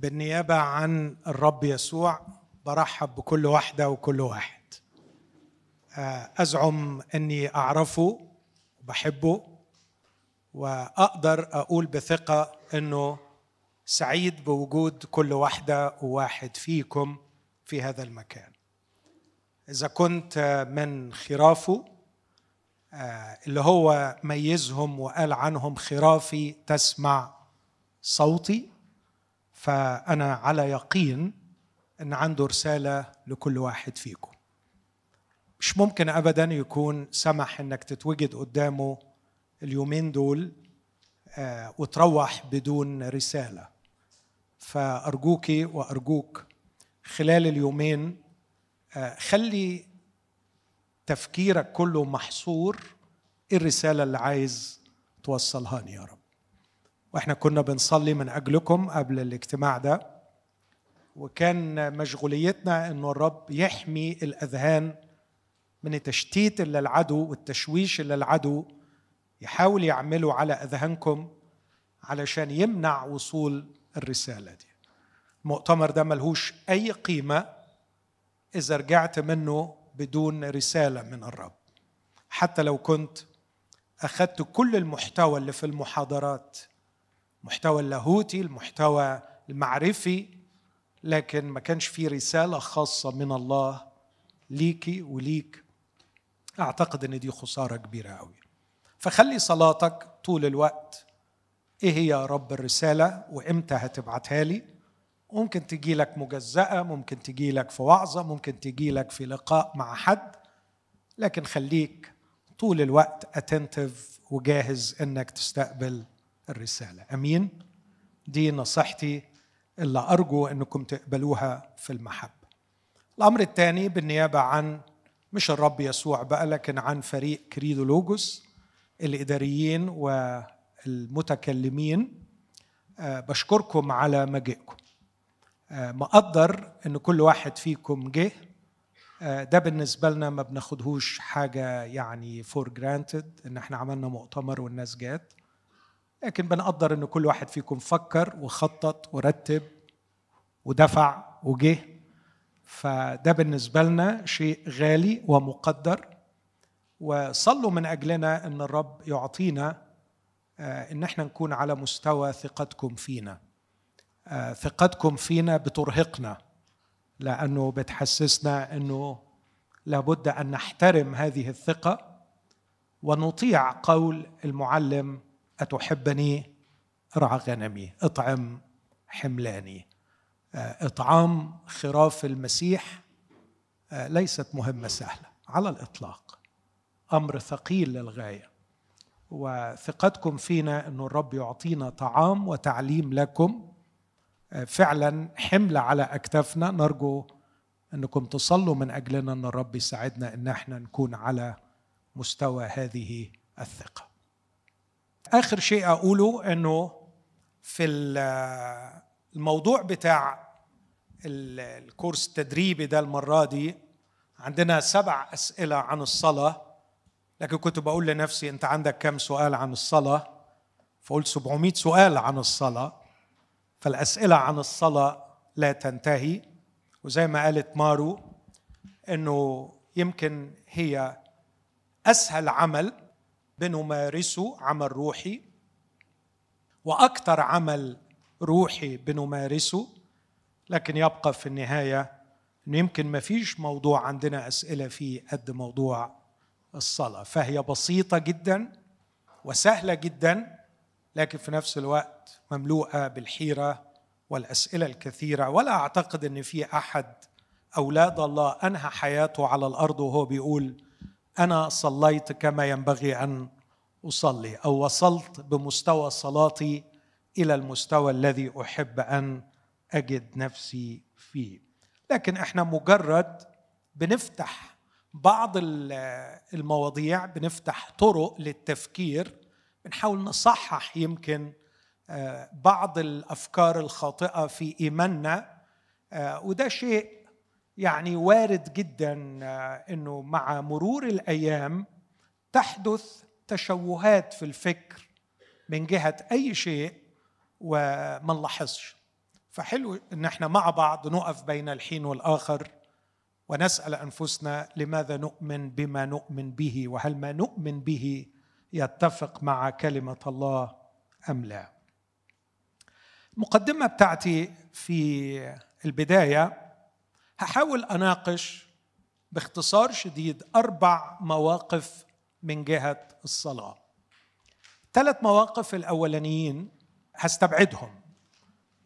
بالنيابة عن الرب يسوع برحب بكل واحدة وكل واحد. آه، أزعم أني أعرفه وبحبه وأقدر أقول بثقة أنه سعيد بوجود كل واحدة وواحد فيكم في هذا المكان. إذا كنت من خرافه آه، اللي هو ميزهم وقال عنهم خرافي تسمع صوتي. فأنا على يقين أن عنده رسالة لكل واحد فيكم. مش ممكن أبدا يكون سمح أنك تتوجد قدامه اليومين دول آه، وتروح بدون رسالة. فأرجوكي وأرجوك خلال اليومين آه، خلي تفكيرك كله محصور إيه الرسالة اللي عايز توصلها يا رب؟ وإحنا كنا بنصلي من أجلكم قبل الاجتماع ده. وكان مشغوليتنا إنه الرب يحمي الأذهان من التشتيت اللي العدو والتشويش اللي العدو يحاول يعمله على أذهانكم علشان يمنع وصول الرسالة دي. المؤتمر ده ملهوش أي قيمة إذا رجعت منه بدون رسالة من الرب. حتى لو كنت أخذت كل المحتوى اللي في المحاضرات المحتوى اللاهوتي المحتوى المعرفي لكن ما كانش في رسالة خاصة من الله ليكي وليك. أعتقد إن دي خسارة كبيرة قوي فخلي صلاتك طول الوقت. إيه هي يا رب الرسالة؟ وإمتى هتبعتها لي؟ ممكن تجي لك مجزأة ممكن تجي لك في وعظة ممكن تجي لك في لقاء مع حد. لكن خليك طول الوقت اتنتف وجاهز إنك تستقبل الرسالة. أمين؟ دي نصيحتي اللي أرجو أنكم تقبلوها في المحبة. الأمر الثاني بالنيابة عن مش الرب يسوع بقى لكن عن فريق كريدو لوجوس الإداريين والمتكلمين. آه، بشكركم على مجيئكم. آه، مقدر إن كل واحد فيكم جه. آه، ده بالنسبة لنا ما بناخدهوش حاجة يعني for granted إن إحنا عملنا مؤتمر والناس جات. لكن بنقدر إن كل واحد فيكم فكر وخطط ورتب ودفع وجه. فده بالنسبة لنا شيء غالي ومقدر. وصلوا من أجلنا أن الرب يعطينا آه، أن إحنا نكون على مستوى ثقتكم فينا. آه، ثقتكم فينا بترهقنا لأنه بتحسسنا إنه لابد أن نحترم هذه الثقة ونطيع قول المعلم أتحبني؟ ارعى غنمي. اطعم حملاني. آه، اطعام خراف المسيح آه، ليست مهمة سهلة. على الإطلاق. أمر ثقيل للغاية. وثقتكم فينا انه الرب يعطينا طعام وتعليم لكم. فعلا حمل على أكتافنا. نرجو أنكم تصلوا من أجلنا أن الرب يساعدنا أن إحنا نكون على مستوى هذه الثقة. آخر شيء أقوله إنه في الموضوع بتاع الكورس التدريبي ده المرة دي عندنا سبع أسئلة عن الصلاة لكن كنت بقول لنفسي أنت عندك كم سؤال عن الصلاة؟ فقلت 700 سؤال عن الصلاة فالأسئلة عن الصلاة لا تنتهي. وزي ما قالت مارو إنه يمكن هي أسهل عمل بنمارسه عمل روحي. وأكثر عمل روحي بنمارسه لكن يبقى في النهاية إنه يمكن ما فيش موضوع عندنا أسئلة فيه قد موضوع الصلاة. فهي بسيطة جدا وسهلة جدا لكن في نفس الوقت مملوءة بالحيرة والأسئلة الكثيرة. ولا أعتقد إن في أحد أولاد الله أنهى حياته على الأرض وهو بيقول أنا صليت كما ينبغي أن أصلي أو وصلت بمستوى صلاتي إلى المستوى الذي أحب أن أجد نفسي فيه. لكن إحنا مجرد بنفتح بعض المواضيع بنفتح طرق للتفكير بنحاول نصحح يمكن بعض الأفكار الخاطئة في إيماننا آه، وده شيء يعني وارد جدا آه، إنه مع مرور الأيام تحدث تشوهات في الفكر من جهة أي شيء وما نلاحظش. فحلو إن إحنا مع بعض نقف بين الحين والآخر ونسأل أنفسنا لماذا نؤمن بما نؤمن به وهل ما نؤمن به يتفق مع كلمة الله أم لا. المقدمه بتاعتي في البداية هحاول أناقش باختصار شديد أربع مواقف من جهة الصلاة. ثلاث مواقف الأولانيين هستبعدهم.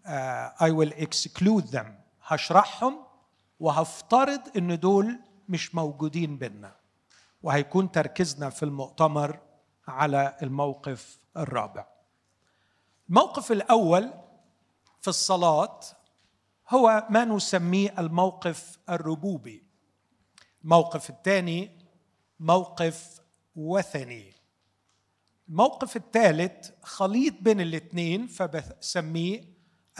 uh, I will exclude them. هشرحهم وهفترض إن دول مش موجودين بينا وهيكون تركيزنا في المؤتمر على الموقف الرابع. الموقف الأول في الصلاة هو ما نسميه الموقف الربوبي. الموقف الثاني موقف وثني. الموقف الثالث خليط بين الاثنين فبسميه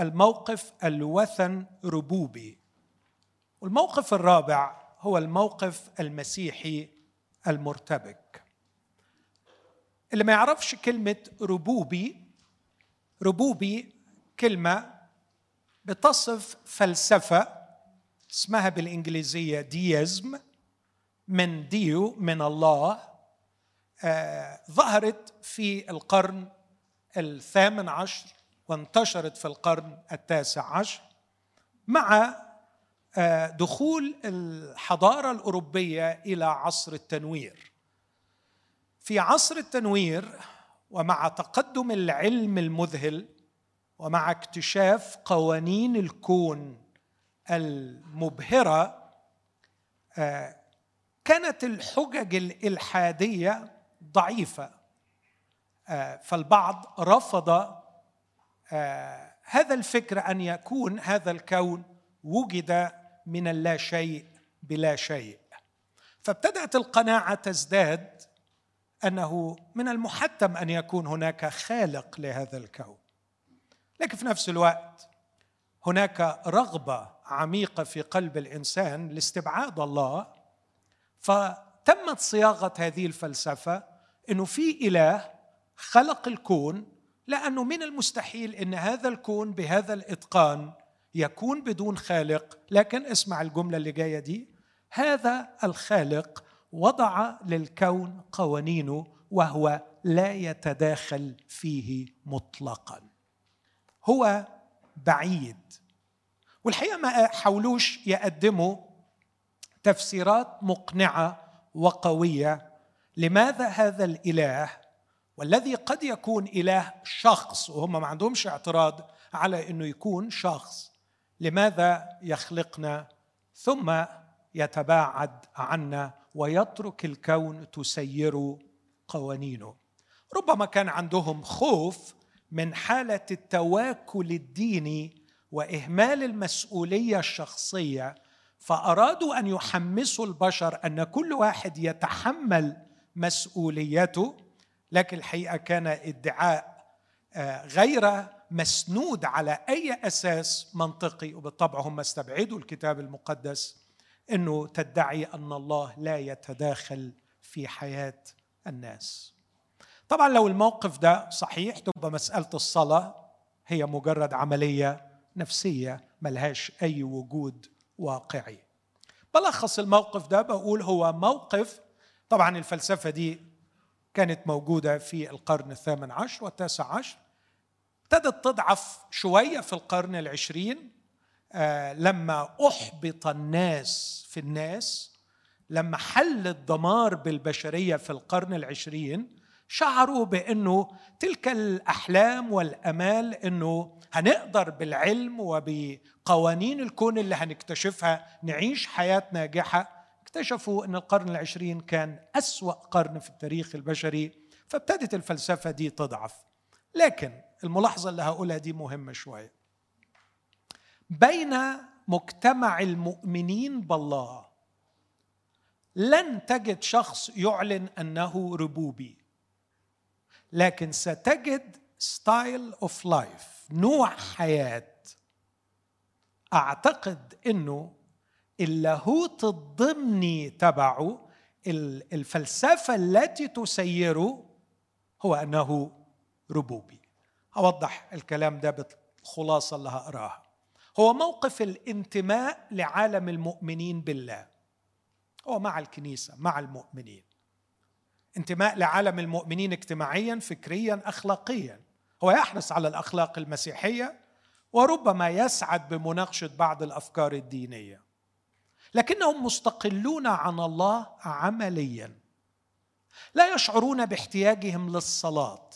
الموقف الوثن ربوبي. والموقف الرابع هو الموقف المسيحي المرتبك. اللي ما يعرفش كلمة ربوبي ربوبي كلمة بتصف فلسفة اسمها بالإنجليزية ديزم من ديو من الله آه ظهرت في القرن الثامن عشر وانتشرت في القرن التاسع عشر مع آه دخول الحضارة الأوروبية إلى عصر التنوير. في عصر التنوير ومع تقدم العلم المذهل ومع اكتشاف قوانين الكون المبهرة آه، كانت الحجج الإلحادية ضعيفة آه، فالبعض رفض آه، هذا الفكر أن يكون هذا الكون وجد من اللا شيء بلا شيء. فابتدأت القناعة تزداد أنه من المحتم أن يكون هناك خالق لهذا الكون. لكن في نفس الوقت هناك رغبة عميقة في قلب الإنسان لاستبعاد الله فتمت صياغة هذه الفلسفة إنه في إله خلق الكون لأنه من المستحيل إن هذا الكون بهذا الإتقان يكون بدون خالق. لكن اسمع الجملة اللي جاية دي هذا الخالق وضع للكون قوانينه وهو لا يتداخل فيه مطلقا. هو بعيد. والحقيقة ما حاولوش يقدموا تفسيرات مقنعة وقوية لماذا هذا الإله والذي قد يكون إله شخص وهم ما عندهمش اعتراض على إنه يكون شخص لماذا يخلقنا ثم يتباعد عنا ويترك الكون تسير قوانينه؟ ربما كان عندهم خوف من حالة التواكل الديني وإهمال المسؤولية الشخصية فأرادوا أن يحمسوا البشر أن كل واحد يتحمل مسؤوليته لكن الحقيقة كان ادعاء آه، غير مسنود على أي أساس منطقي وبالطبع هم استبعدوا الكتاب المقدس إنه تدعي أن الله لا يتداخل في حياة الناس. طبعا لو الموقف ده صحيح تبقى مسألة الصلاة هي مجرد عملية نفسية ملهاش أي وجود واقعي. بلخص الموقف ده بقول هو موقف. طبعا الفلسفة دي كانت موجودة في القرن الثامن عشر والتاسع عشر. ابتدت تضعف شوية في القرن العشرين آه لما أحبط الناس في الناس لما حل الدمار بالبشرية في القرن العشرين شعروا بأنه تلك الأحلام والأمال أنه هنقدر بالعلم وبقوانين الكون اللي هنكتشفها نعيش حياة ناجحة. اكتشفوا أن القرن العشرين كان أسوأ قرن في التاريخ البشري فابتدت الفلسفة دي تضعف. لكن الملاحظة اللي هقولها دي مهمة شوية. بين مجتمع المؤمنين بالله لن تجد شخص يعلن أنه ربوبي. لكن ستجد style of life نوع حياة أعتقد إنه اللاهوت الضمني تبعه الفلسفة التي تسيره هو أنه ربوبي. أوضح الكلام ده بالخلاصة اللي هقراها. هو موقف الانتماء لعالم المؤمنين بالله. هو مع الكنيسة مع المؤمنين. انتماء لعالم المؤمنين اجتماعيا فكريا اخلاقيا. هو يحرص على الأخلاق المسيحية وربما يسعد بمناقشة بعض الأفكار الدينية. لكنهم مستقلون عن الله عمليا. لا يشعرون باحتياجهم للصلاة.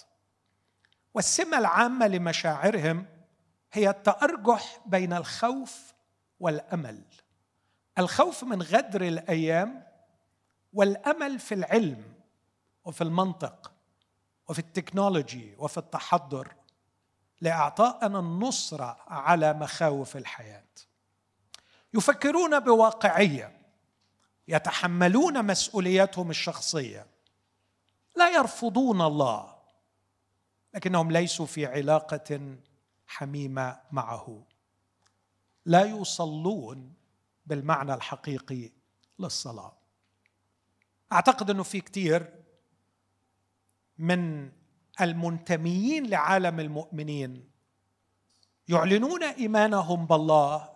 والسمة العامة لمشاعرهم هي التأرجح بين الخوف والأمل. الخوف من غدر الأيام والأمل في العلم. وفي المنطق وفي التكنولوجي وفي التحضر لإعطائنا النصرة على مخاوف الحياة. يفكرون بواقعية يتحملون مسؤولياتهم الشخصية. لا يرفضون الله لكنهم ليسوا في علاقة حميمة معه. لا يصلون بالمعنى الحقيقي للصلاة. أعتقد إنه في كثير من المنتميين لعالم المؤمنين. يعلنون إيمانهم بالله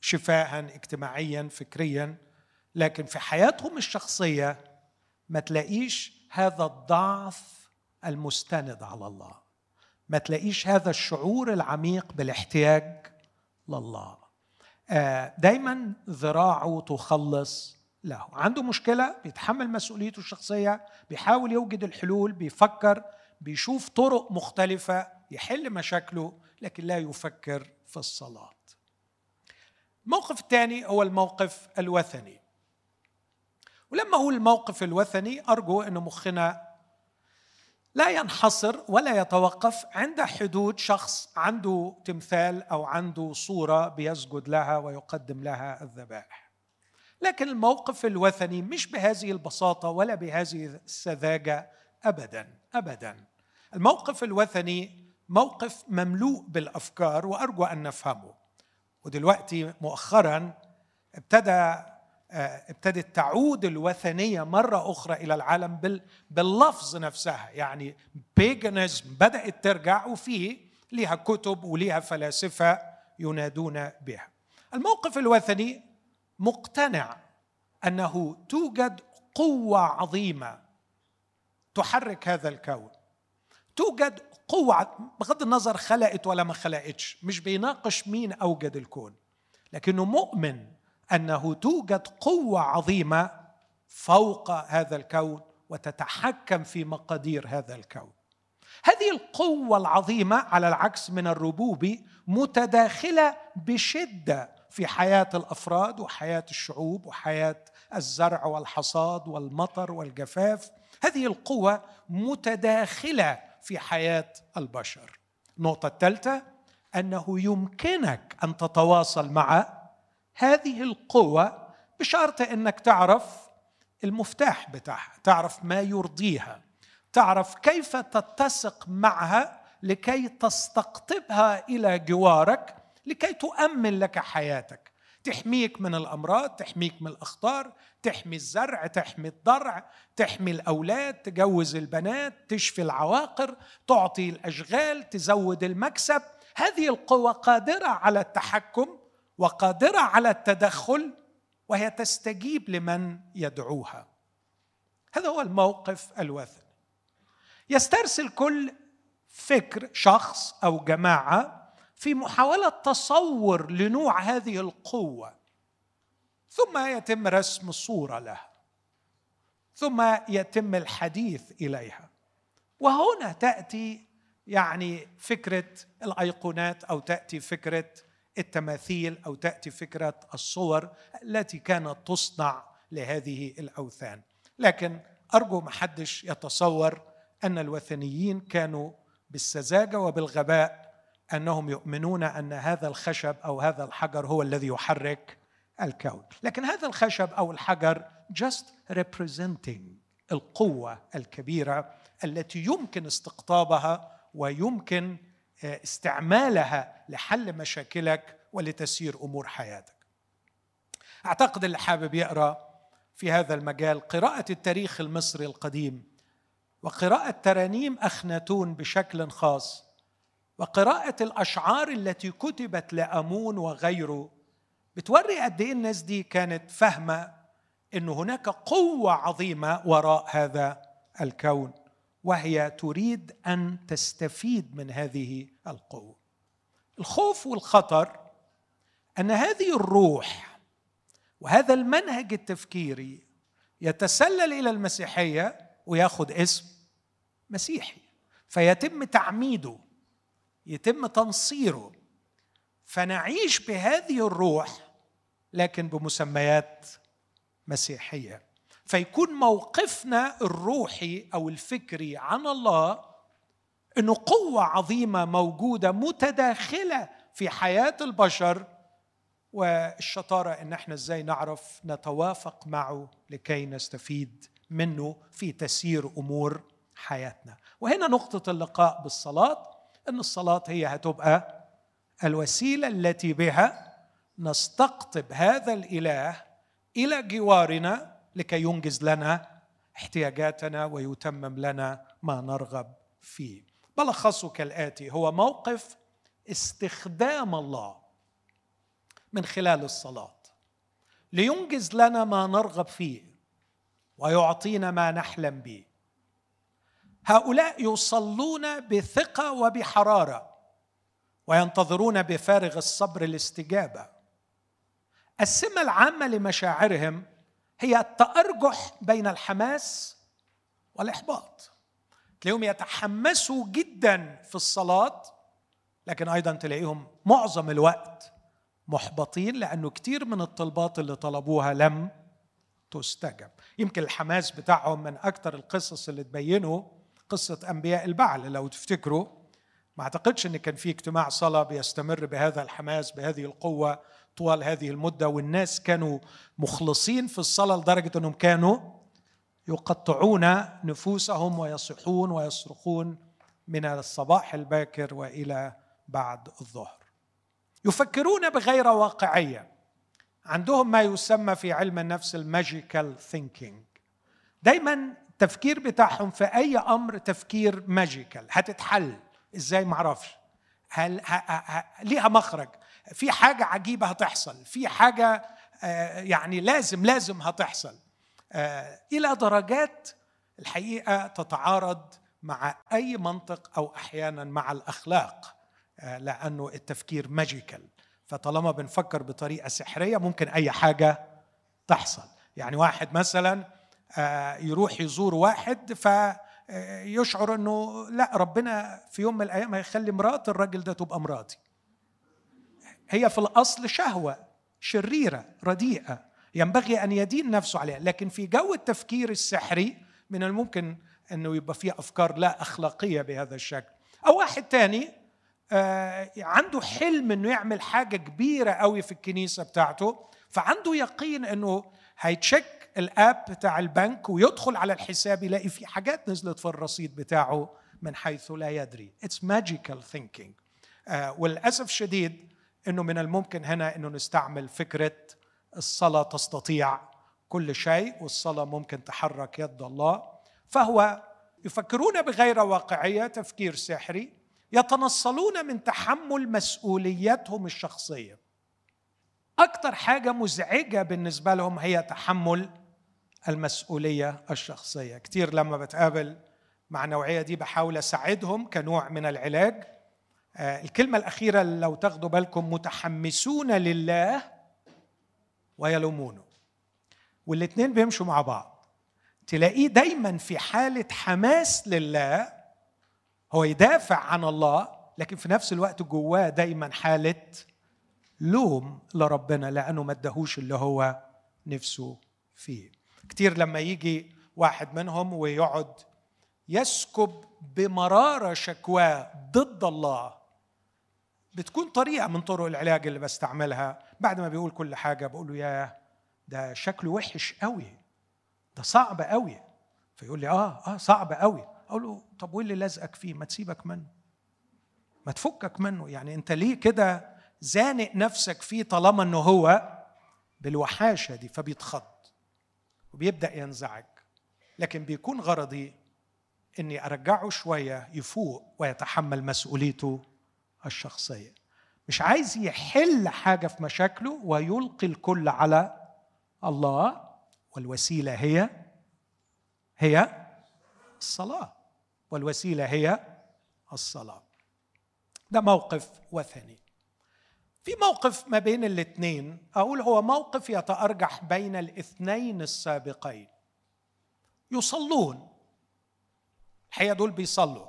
شفاء اجتماعيا فكريا لكن في حياتهم الشخصية ما تلاقيش هذا الضعف المستند على الله. ما تلاقيش هذا الشعور العميق بالاحتياج لله. آه، دايما ذراعه تخلص له عنده مشكلة بيتحمل مسؤوليته الشخصية بيحاول يوجد الحلول بيفكر بيشوف طرق مختلفة يحل مشاكله لكن لا يفكر في الصلاة. الموقف الثاني هو الموقف الوثني. ولما هو الموقف الوثني أرجو أن مخنا لا ينحصر ولا يتوقف عند حدود شخص عنده تمثال أو عنده صورة بيسجد لها ويقدم لها الذبائح. لكن الموقف الوثني مش بهذه البساطة ولا بهذه السذاجة ابدا ابدا. الموقف الوثني موقف مملوء بالأفكار وأرجو أن نفهمه. ودلوقتي مؤخرا ابتدى آه، ابتدت تعود الوثنية مرة أخرى إلى العالم باللفظ نفسها. يعني بيجنزم بدأت ترجع وفي لها كتب ولها فلاسفة ينادون بها. الموقف الوثني مقتنع أنه توجد قوة عظيمة تحرك هذا الكون. توجد قوة بغض النظر خلقت ولا ما خلقتش مش بيناقش مين أوجد الكون لكنه مؤمن أنه توجد قوة عظيمة فوق هذا الكون وتتحكم في مقادير هذا الكون. هذه القوة العظيمة على العكس من الربوبي متداخلة بشدة في حياة الأفراد وحياة الشعوب وحياة الزرع والحصاد والمطر والجفاف هذه القوة متداخلة في حياة البشر. النقطة الثالثة أنه يمكنك أن تتواصل مع هذه القوة بشرط أنك تعرف المفتاح بتاعها تعرف ما يرضيها تعرف كيف تتسق معها لكي تستقطبها إلى جوارك لكي تؤمن لك حياتك. تحميك من الأمراض تحميك من الأخطار تحمي الزرع تحمي الضرع تحمي الأولاد تجوز البنات تشفي العواقر تعطي الأشغال تزود المكسب. هذه القوة قادرة على التحكم وقادرة على التدخل وهي تستجيب لمن يدعوها. هذا هو الموقف الوثني. يسترسل كل فكر شخص أو جماعة في محاولة تصور لنوع هذه القوة. ثم يتم رسم صورة لها. ثم يتم الحديث إليها. وهنا تأتي يعني فكرة الأيقونات أو تأتي فكرة التماثيل أو تأتي فكرة الصور التي كانت تصنع لهذه الأوثان. لكن أرجو ما حدش يتصور أن الوثنيين كانوا بالسذاجة وبالغباء أنهم يؤمنون أن هذا الخشب أو هذا الحجر هو الذي يحرك الكون. لكن هذا الخشب أو الحجر just representing القوة الكبيرة التي يمكن استقطابها ويمكن آه، استعمالها لحل مشاكلك ولتسيير أمور حياتك. أعتقد اللي حابب يقرأ في هذا المجال قراءة التاريخ المصري القديم وقراءة ترانيم أخناتون بشكل خاص وقراءة الأشعار التي كتبت لأمون وغيره بتوري قد إيه الناس دي كانت فاهمة أن هناك قوة عظيمة وراء هذا الكون وهي تريد أن تستفيد من هذه القوة. الخوف والخطر أن هذه الروح وهذا المنهج التفكيري يتسلل إلى المسيحية ويأخذ اسم مسيحي فيتم تعميده يتم تنصيره. فنعيش بهذه الروح لكن بمسميات مسيحية. فيكون موقفنا الروحي أو الفكري عن الله إنه قوة عظيمة موجودة متداخلة في حياة البشر والشطارة إن إحنا إزاي نعرف نتوافق معه لكي نستفيد منه في تسيير أمور حياتنا. وهنا نقطة اللقاء بالصلاة. أن الصلاة هي هتبقى الوسيلة التي بها نستقطب هذا الإله إلى جوارنا لكي ينجز لنا احتياجاتنا ويتمم لنا ما نرغب فيه. بلخصه كالاتي هو موقف استخدام الله من خلال الصلاة لينجز لنا ما نرغب فيه ويعطينا ما نحلم به. هؤلاء يصلون بثقة وبحرارة وينتظرون بفارغ الصبر الاستجابة. السمة العامة لمشاعرهم هي التأرجح بين الحماس والإحباط. تلاقيهم يتحمسوا جدا في الصلاة لكن أيضا تلاقيهم معظم الوقت محبطين لأنه كتير من الطلبات اللي طلبوها لم تستجب. يمكن الحماس بتاعهم من أكثر القصص اللي تبينه قصة أنبياء البعل. لو تفتكروا ما أعتقدش إن كان في اجتماع صلاة بيستمر بهذا الحماس بهذه القوة طوال هذه المدة والناس كانوا مخلصين في الصلاة لدرجة إنهم كانوا يقطعون نفوسهم ويصيحون ويصرخون من الصباح الباكر وإلى بعد الظهر. يفكرون بغير واقعية. عندهم ما يسمى في علم النفس ال magical thinking دايما التفكير بتاعهم في أي أمر تفكير magical هتتحل. إزاي؟ معرفش. هل ه... ه... ليها مخرج. في حاجة عجيبة هتحصل. في حاجة آه، يعني لازم لازم هتحصل. آه، إلى درجات الحقيقة تتعارض مع أي منطق أو أحيانا مع الأخلاق. آه، لأنه التفكير ماجيكال فطالما بنفكر بطريقة سحرية ممكن أي حاجة تحصل. يعني واحد مثلا يروح يزور واحد فيشعر إنه لا ربنا في يوم من الأيام هيخلي مرات الراجل ده تبقى مراتي هي في الأصل شهوة شريرة رديئة ينبغي أن يدين نفسه عليها لكن في جو التفكير السحري من الممكن إنه يبقى فيه أفكار لا أخلاقية بهذا الشكل. أو واحد تاني آه، عنده حلم إنه يعمل حاجة كبيرة قوي في الكنيسة بتاعته فعنده يقين إنه هي check ال app بتاع البنك ويدخل على الحساب يلاقي في حاجات نزلت في الرصيد بتاعه من حيث لا يدري. it's magical thinking وللأسف الشديد إنه من الممكن هنا إنه نستعمل فكرة الصلاة تستطيع كل شيء والصلاة ممكن تحرك يد الله. فهو يفكرون بغير واقعية تفكير سحري يتنصلون من تحمل مسؤولياتهم الشخصية. أكثر حاجة مزعجة بالنسبة لهم هي تحمل المسؤولية الشخصية. كثير لما بتقابل مع النوعيه دي بحاول أساعدهم كنوع من العلاج. آه، الكلمة الأخيرة لو تاخدوا بالكم متحمسون لله ويلومونه. والاثنين بيمشوا مع بعض. تلاقيه دايما في حالة حماس لله هو يدافع عن الله لكن في نفس الوقت جواه دايما حالة لوم لربنا لأنه ما ادهوش اللي هو نفسه فيه. كتير لما يجي واحد منهم ويقعد يسكب بمرارة شكواه ضد الله. بتكون طريقة من طرق العلاج اللي بستعملها. بعد ما بيقول كل حاجة بقول له يا ده شكله وحش قوي. ده صعب قوي. فيقول لي آه آه صعب قوي. أقول له طب وإيه اللي لازقك فيه؟ ما تسيبك منه. ما تفكك منه. يعني أنت ليه كده زانق نفسك فيه طالما إنه هو بالوحاشة دي؟ فبيتخض. وبيبدأ ينزعج. لكن بيكون غرضي إني أرجعه شوية يفوق ويتحمل مسؤوليته الشخصية. مش عايز يحل حاجة في مشاكله ويلقي الكل على الله والوسيلة هي هي الصلاة. والوسيلة هي الصلاة. ده موقف وثني. في موقف ما بين الاثنين. أقول هو موقف يتأرجح بين الاثنين السابقين. يصلون. الحقيقة دول بيصلوا.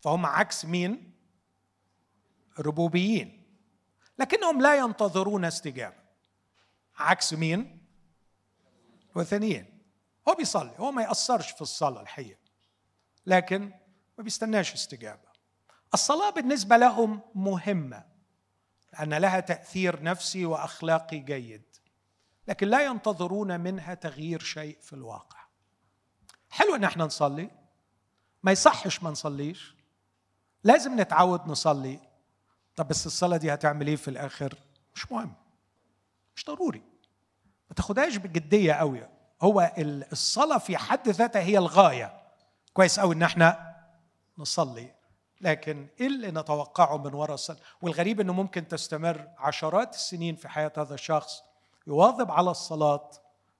فهم عكس مين؟ الربوبيين لكنهم لا ينتظرون استجابة. عكس مين؟ الوثنيين. هو بيصلي. هو ما يأثرش في الصلاة الحقيقة. لكن ما بيستناش استجابة. الصلاة بالنسبة لهم مهمة. لأن لها تأثير نفسي وأخلاقي جيد. لكن لا ينتظرون منها تغيير شيء في الواقع. حلو إن إحنا نصلي. ما يصحش ما نصليش. لازم نتعود نصلي. طب بس الصلاة دي هتعمل إيه في الآخر؟ مش مهم. مش ضروري. ما تاخدهاش بجدية قوي هو الصلاة في حد ذاتها هي الغاية. كويس قوي إن إحنا نصلي. لكن إيه اللي نتوقعه من وراء الصلاه والغريب إنه ممكن تستمر عشرات السنين في حياة هذا الشخص يواظب على الصلاة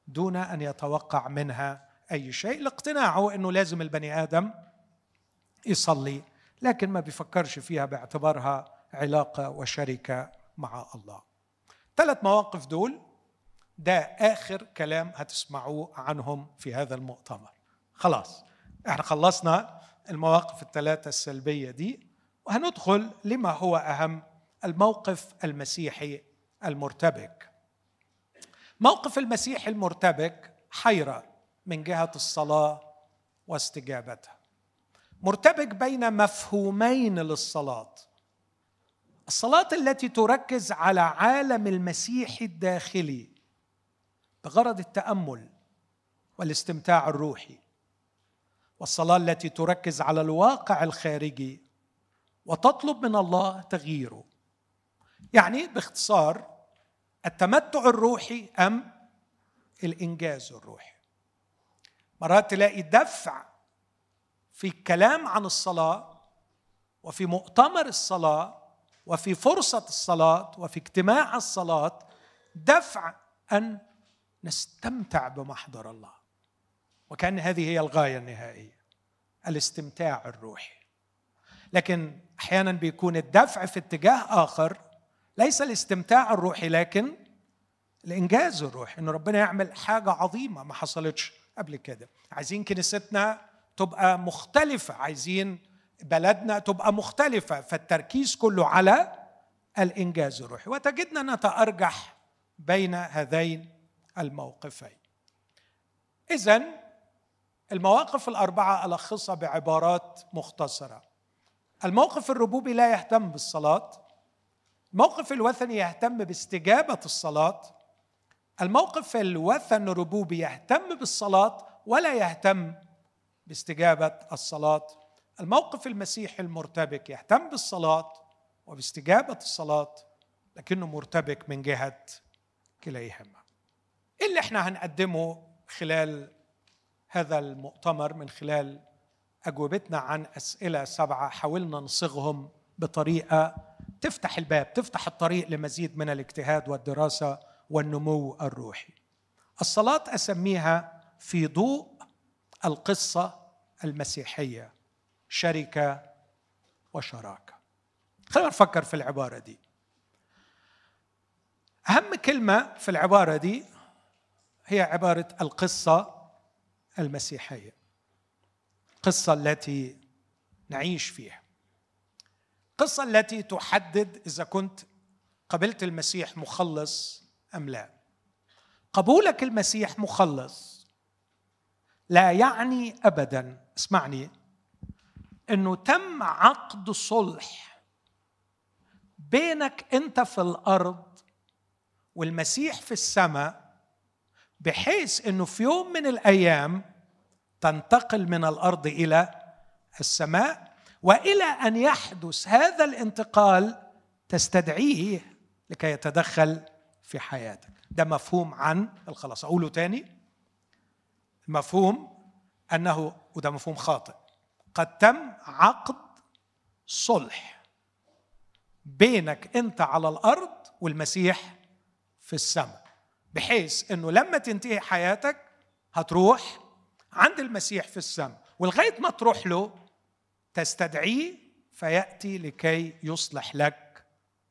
دون أن يتوقع منها أي شيء. لاقتناعه إنه لازم البني آدم يصلي لكن ما بيفكرش فيها باعتبارها علاقة وشركة مع الله. ثلاث مواقف دول ده آخر كلام هتسمعوه عنهم في هذا المؤتمر. خلاص إحنا خلصنا المواقف الثلاثة السلبية دي وهندخل لما هو أهم الموقف المسيحي المرتبك. موقف المسيح المرتبك حيرة من جهة الصلاة واستجابتها. مرتبك بين مفهومين للصلاة. الصلاة التي تركز على عالم المسيح الداخلي بغرض التأمل والاستمتاع الروحي. والصلاة التي تركز على الواقع الخارجي وتطلب من الله تغييره. يعني باختصار التمتع الروحي أم الإنجاز الروحي؟ مرات تلاقي دفع في الكلام عن الصلاة وفي مؤتمر الصلاة وفي فرصة الصلاة وفي اجتماع الصلاة دفع أن نستمتع بمحضر الله. وكان هذه هي الغاية النهائية الاستمتاع الروحي. لكن أحيانا بيكون الدفع في اتجاه آخر ليس الاستمتاع الروحي لكن الإنجاز الروحي إن ربنا يعمل حاجة عظيمة ما حصلتش قبل كده. عايزين كنيستنا تبقى مختلفة عايزين بلدنا تبقى مختلفة فالتركيز كله على الإنجاز الروحي. وتجدنا نتأرجح بين هذين الموقفين. اذا المواقف الأربعة ألخصها بعبارات مختصرة. الموقف الربوبي لا يهتم بالصلاة. الموقف الوثني يهتم باستجابة الصلاة. الموقف الوثن الربوبي يهتم بالصلاة ولا يهتم باستجابة الصلاة. الموقف المسيحي المرتبك يهتم بالصلاة وباستجابة الصلاة لكنه مرتبك من جهة كليهما. إيه اللي إحنا هنقدمه خلال هذا المؤتمر من خلال أجوبتنا عن أسئلة سبعة حاولنا نصيغهم بطريقة تفتح الباب تفتح الطريق لمزيد من الاجتهاد والدراسة والنمو الروحي. الصلاة أسميها في ضوء القصة المسيحية شركة وشراكة. خلينا نفكر في العبارة دي. أهم كلمة في العبارة دي هي عبارة القصة المسيحية. القصة التي نعيش فيها. القصة التي تحدد إذا كنت قبلت المسيح مخلص أم لا. قبولك المسيح مخلص لا يعني ابدا اسمعني إنه تم عقد صلح بينك أنت في الأرض والمسيح في السماء بحيث إنه في يوم من الأيام تنتقل من الأرض إلى السماء وإلى أن يحدث هذا الانتقال تستدعيه لكي يتدخل في حياتك. ده مفهوم عن الخلاص أقوله تاني. المفهوم أنه وده مفهوم خاطئ قد تم عقد صلح بينك أنت على الأرض والمسيح في السماء. بحيث إنه لما تنتهي حياتك هتروح عند المسيح في السماء ولغاية ما تروح له تستدعيه فيأتي لكي يصلح لك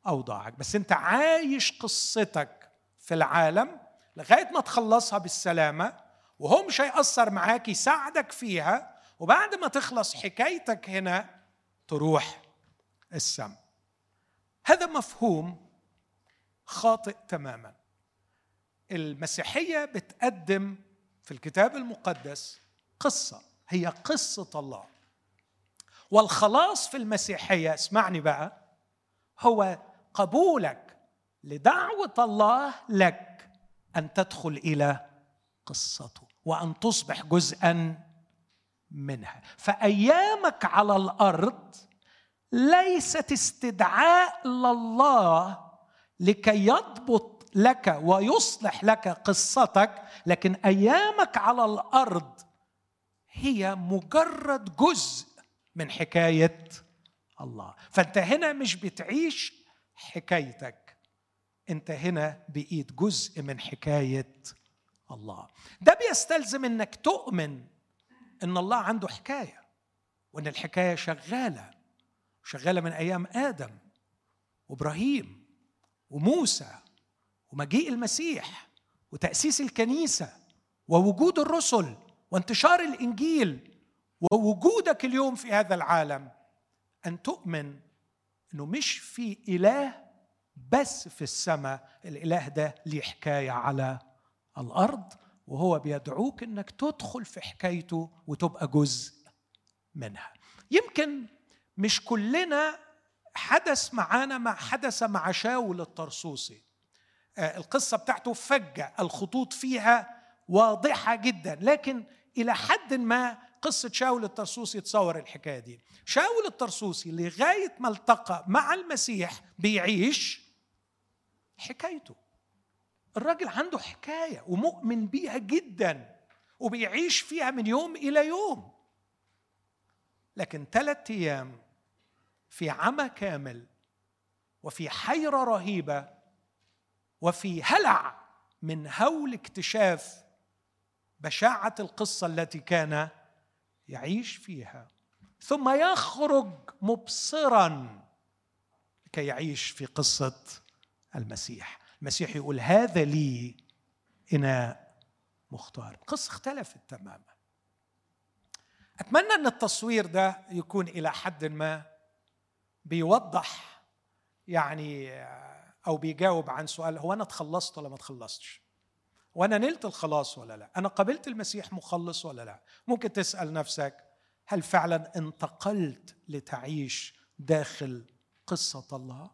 أوضاعك. بس أنت عايش قصتك في العالم لغاية ما تخلصها بالسلامة وهو مش هيأثر معاك يساعدك فيها وبعد ما تخلص حكايتك هنا تروح السماء. هذا مفهوم خاطئ تماما. المسيحية بتقدم في الكتاب المقدس قصة. هي قصة الله. والخلاص في المسيحية اسمعني بقى هو قبولك لدعوة الله لك أن تدخل إلى قصته وأن تصبح جزءا منها. فأيامك على الأرض ليست استدعاء لله لكي يضبط لك ويصلح لك قصتك لكن أيامك على الأرض هي مجرد جزء من حكاية الله. فأنت هنا مش بتعيش حكايتك أنت هنا بقيت جزء من حكاية الله. ده بيستلزم إنك تؤمن إن الله عنده حكاية وإن الحكاية شغالة شغالة من أيام آدم وإبراهيم وموسى ومجيء المسيح وتأسيس الكنيسة ووجود الرسل وانتشار الإنجيل ووجودك اليوم في هذا العالم أن تؤمن إنه مش في إله بس في السماء الإله ده ليه حكاية على الأرض وهو بيدعوك إنك تدخل في حكايته وتبقى جزء منها. يمكن مش كلنا حدث معانا ما حدث مع شاول الطرسوسي القصة بتاعته فجة الخطوط فيها واضحة جدا. لكن إلى حد ما قصة شاول الطرسوسي تصور الحكاية دي. شاول الطرسوسي لغاية ما التقى مع المسيح بيعيش حكايته. الراجل عنده حكاية ومؤمن بيها جدا وبيعيش فيها من يوم إلى يوم. لكن ثلاثة أيام في عمى كامل وفي حيرة رهيبة وفي هلع من هول اكتشاف بشاعة القصة التي كان يعيش فيها. ثم يخرج مبصرا لكي يعيش في قصة المسيح. المسيح يقول هذا لي اناء مختار. القصة اختلفت تماما. أتمنى أن التصوير ده يكون إلى حد ما بيوضح يعني أو بيجاوب عن سؤال هو أنا اتخلصت ولا ما اتخلصتش؟ وأنا نلت الخلاص ولا لا؟ أنا قبلت المسيح مخلص ولا لا؟ ممكن تسأل نفسك هل فعلا انتقلت لتعيش داخل قصة الله؟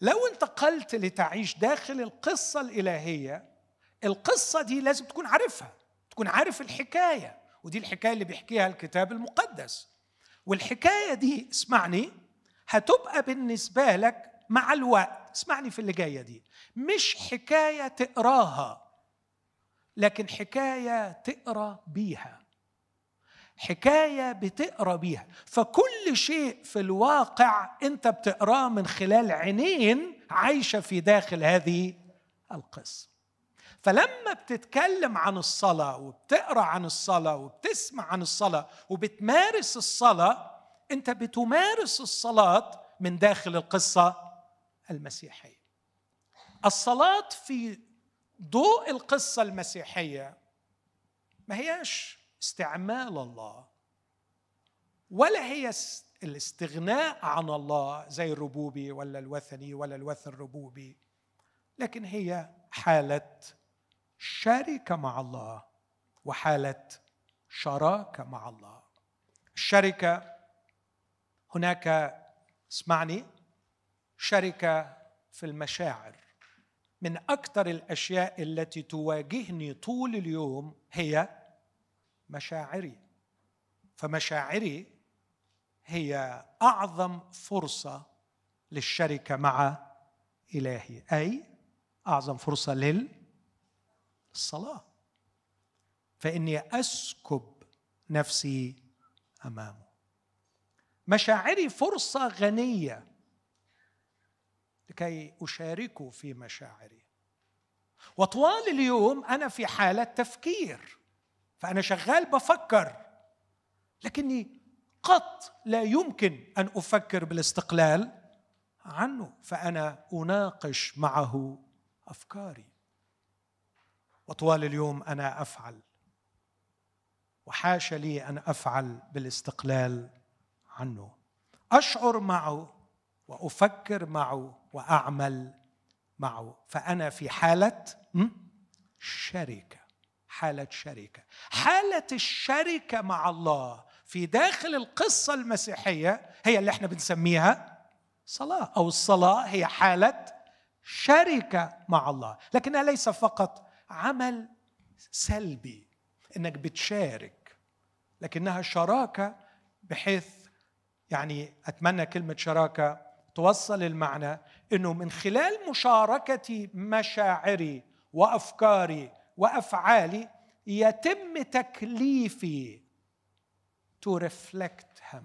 لو انتقلت لتعيش داخل القصة الإلهية القصة دي لازم تكون عارفها تكون عارف الحكاية ودي الحكاية اللي بيحكيها الكتاب المقدس. والحكاية دي اسمعني هتبقى بالنسبة لك مع الوقت. اسمعني في اللي جاية دي. مش حكاية تقراها لكن حكاية تقرأ بيها. حكاية بتقرأ بيها. فكل شيء في الواقع انت بتقراه من خلال عينين عايشة في داخل هذه القصة. فلما بتتكلم عن الصلاة وبتقرأ عن الصلاة وبتسمع عن الصلاة وبتمارس الصلاة انت بتمارس الصلاة من داخل القصة المسيحية. الصلاة في ضوء القصة المسيحية ما هياش استعمال الله ولا هي الاستغناء عن الله زي الربوبي ولا الوثني ولا الوثن الربوبي لكن هي حالة شركة مع الله وحالة شراكة مع الله. الشركة هناك اسمعني شركة في المشاعر. من أكثر الأشياء التي تواجهني طول اليوم هي مشاعري. فمشاعري هي أعظم فرصة للشركة مع إلهي. أي أعظم فرصة للصلاة. فإني أسكب نفسي أمامه. مشاعري فرصة غنية لكي أشاركه في مشاعري. وطوال اليوم أنا في حالة تفكير فأنا شغال بفكر لكني قط لا يمكن أن أفكر بالاستقلال عنه فأنا أناقش معه أفكاري. وطوال اليوم أنا أفعل وحاشا لي أن أفعل بالاستقلال عنه. أشعر معه وأفكر معه وأعمل معه. فأنا في حالة شركة. حالة شركة. حالة الشركة مع الله في داخل القصة المسيحية هي اللي إحنا بنسميها صلاة. أو الصلاة هي حالة شركة مع الله. لكنها ليس فقط عمل سلبي إنك بتشارك لكنها شراكة بحيث يعني أتمنى كلمة شراكة توصل المعنى إنه من خلال مشاركتي مشاعري وأفكاري وأفعالي يتم تكليفي to reflect him.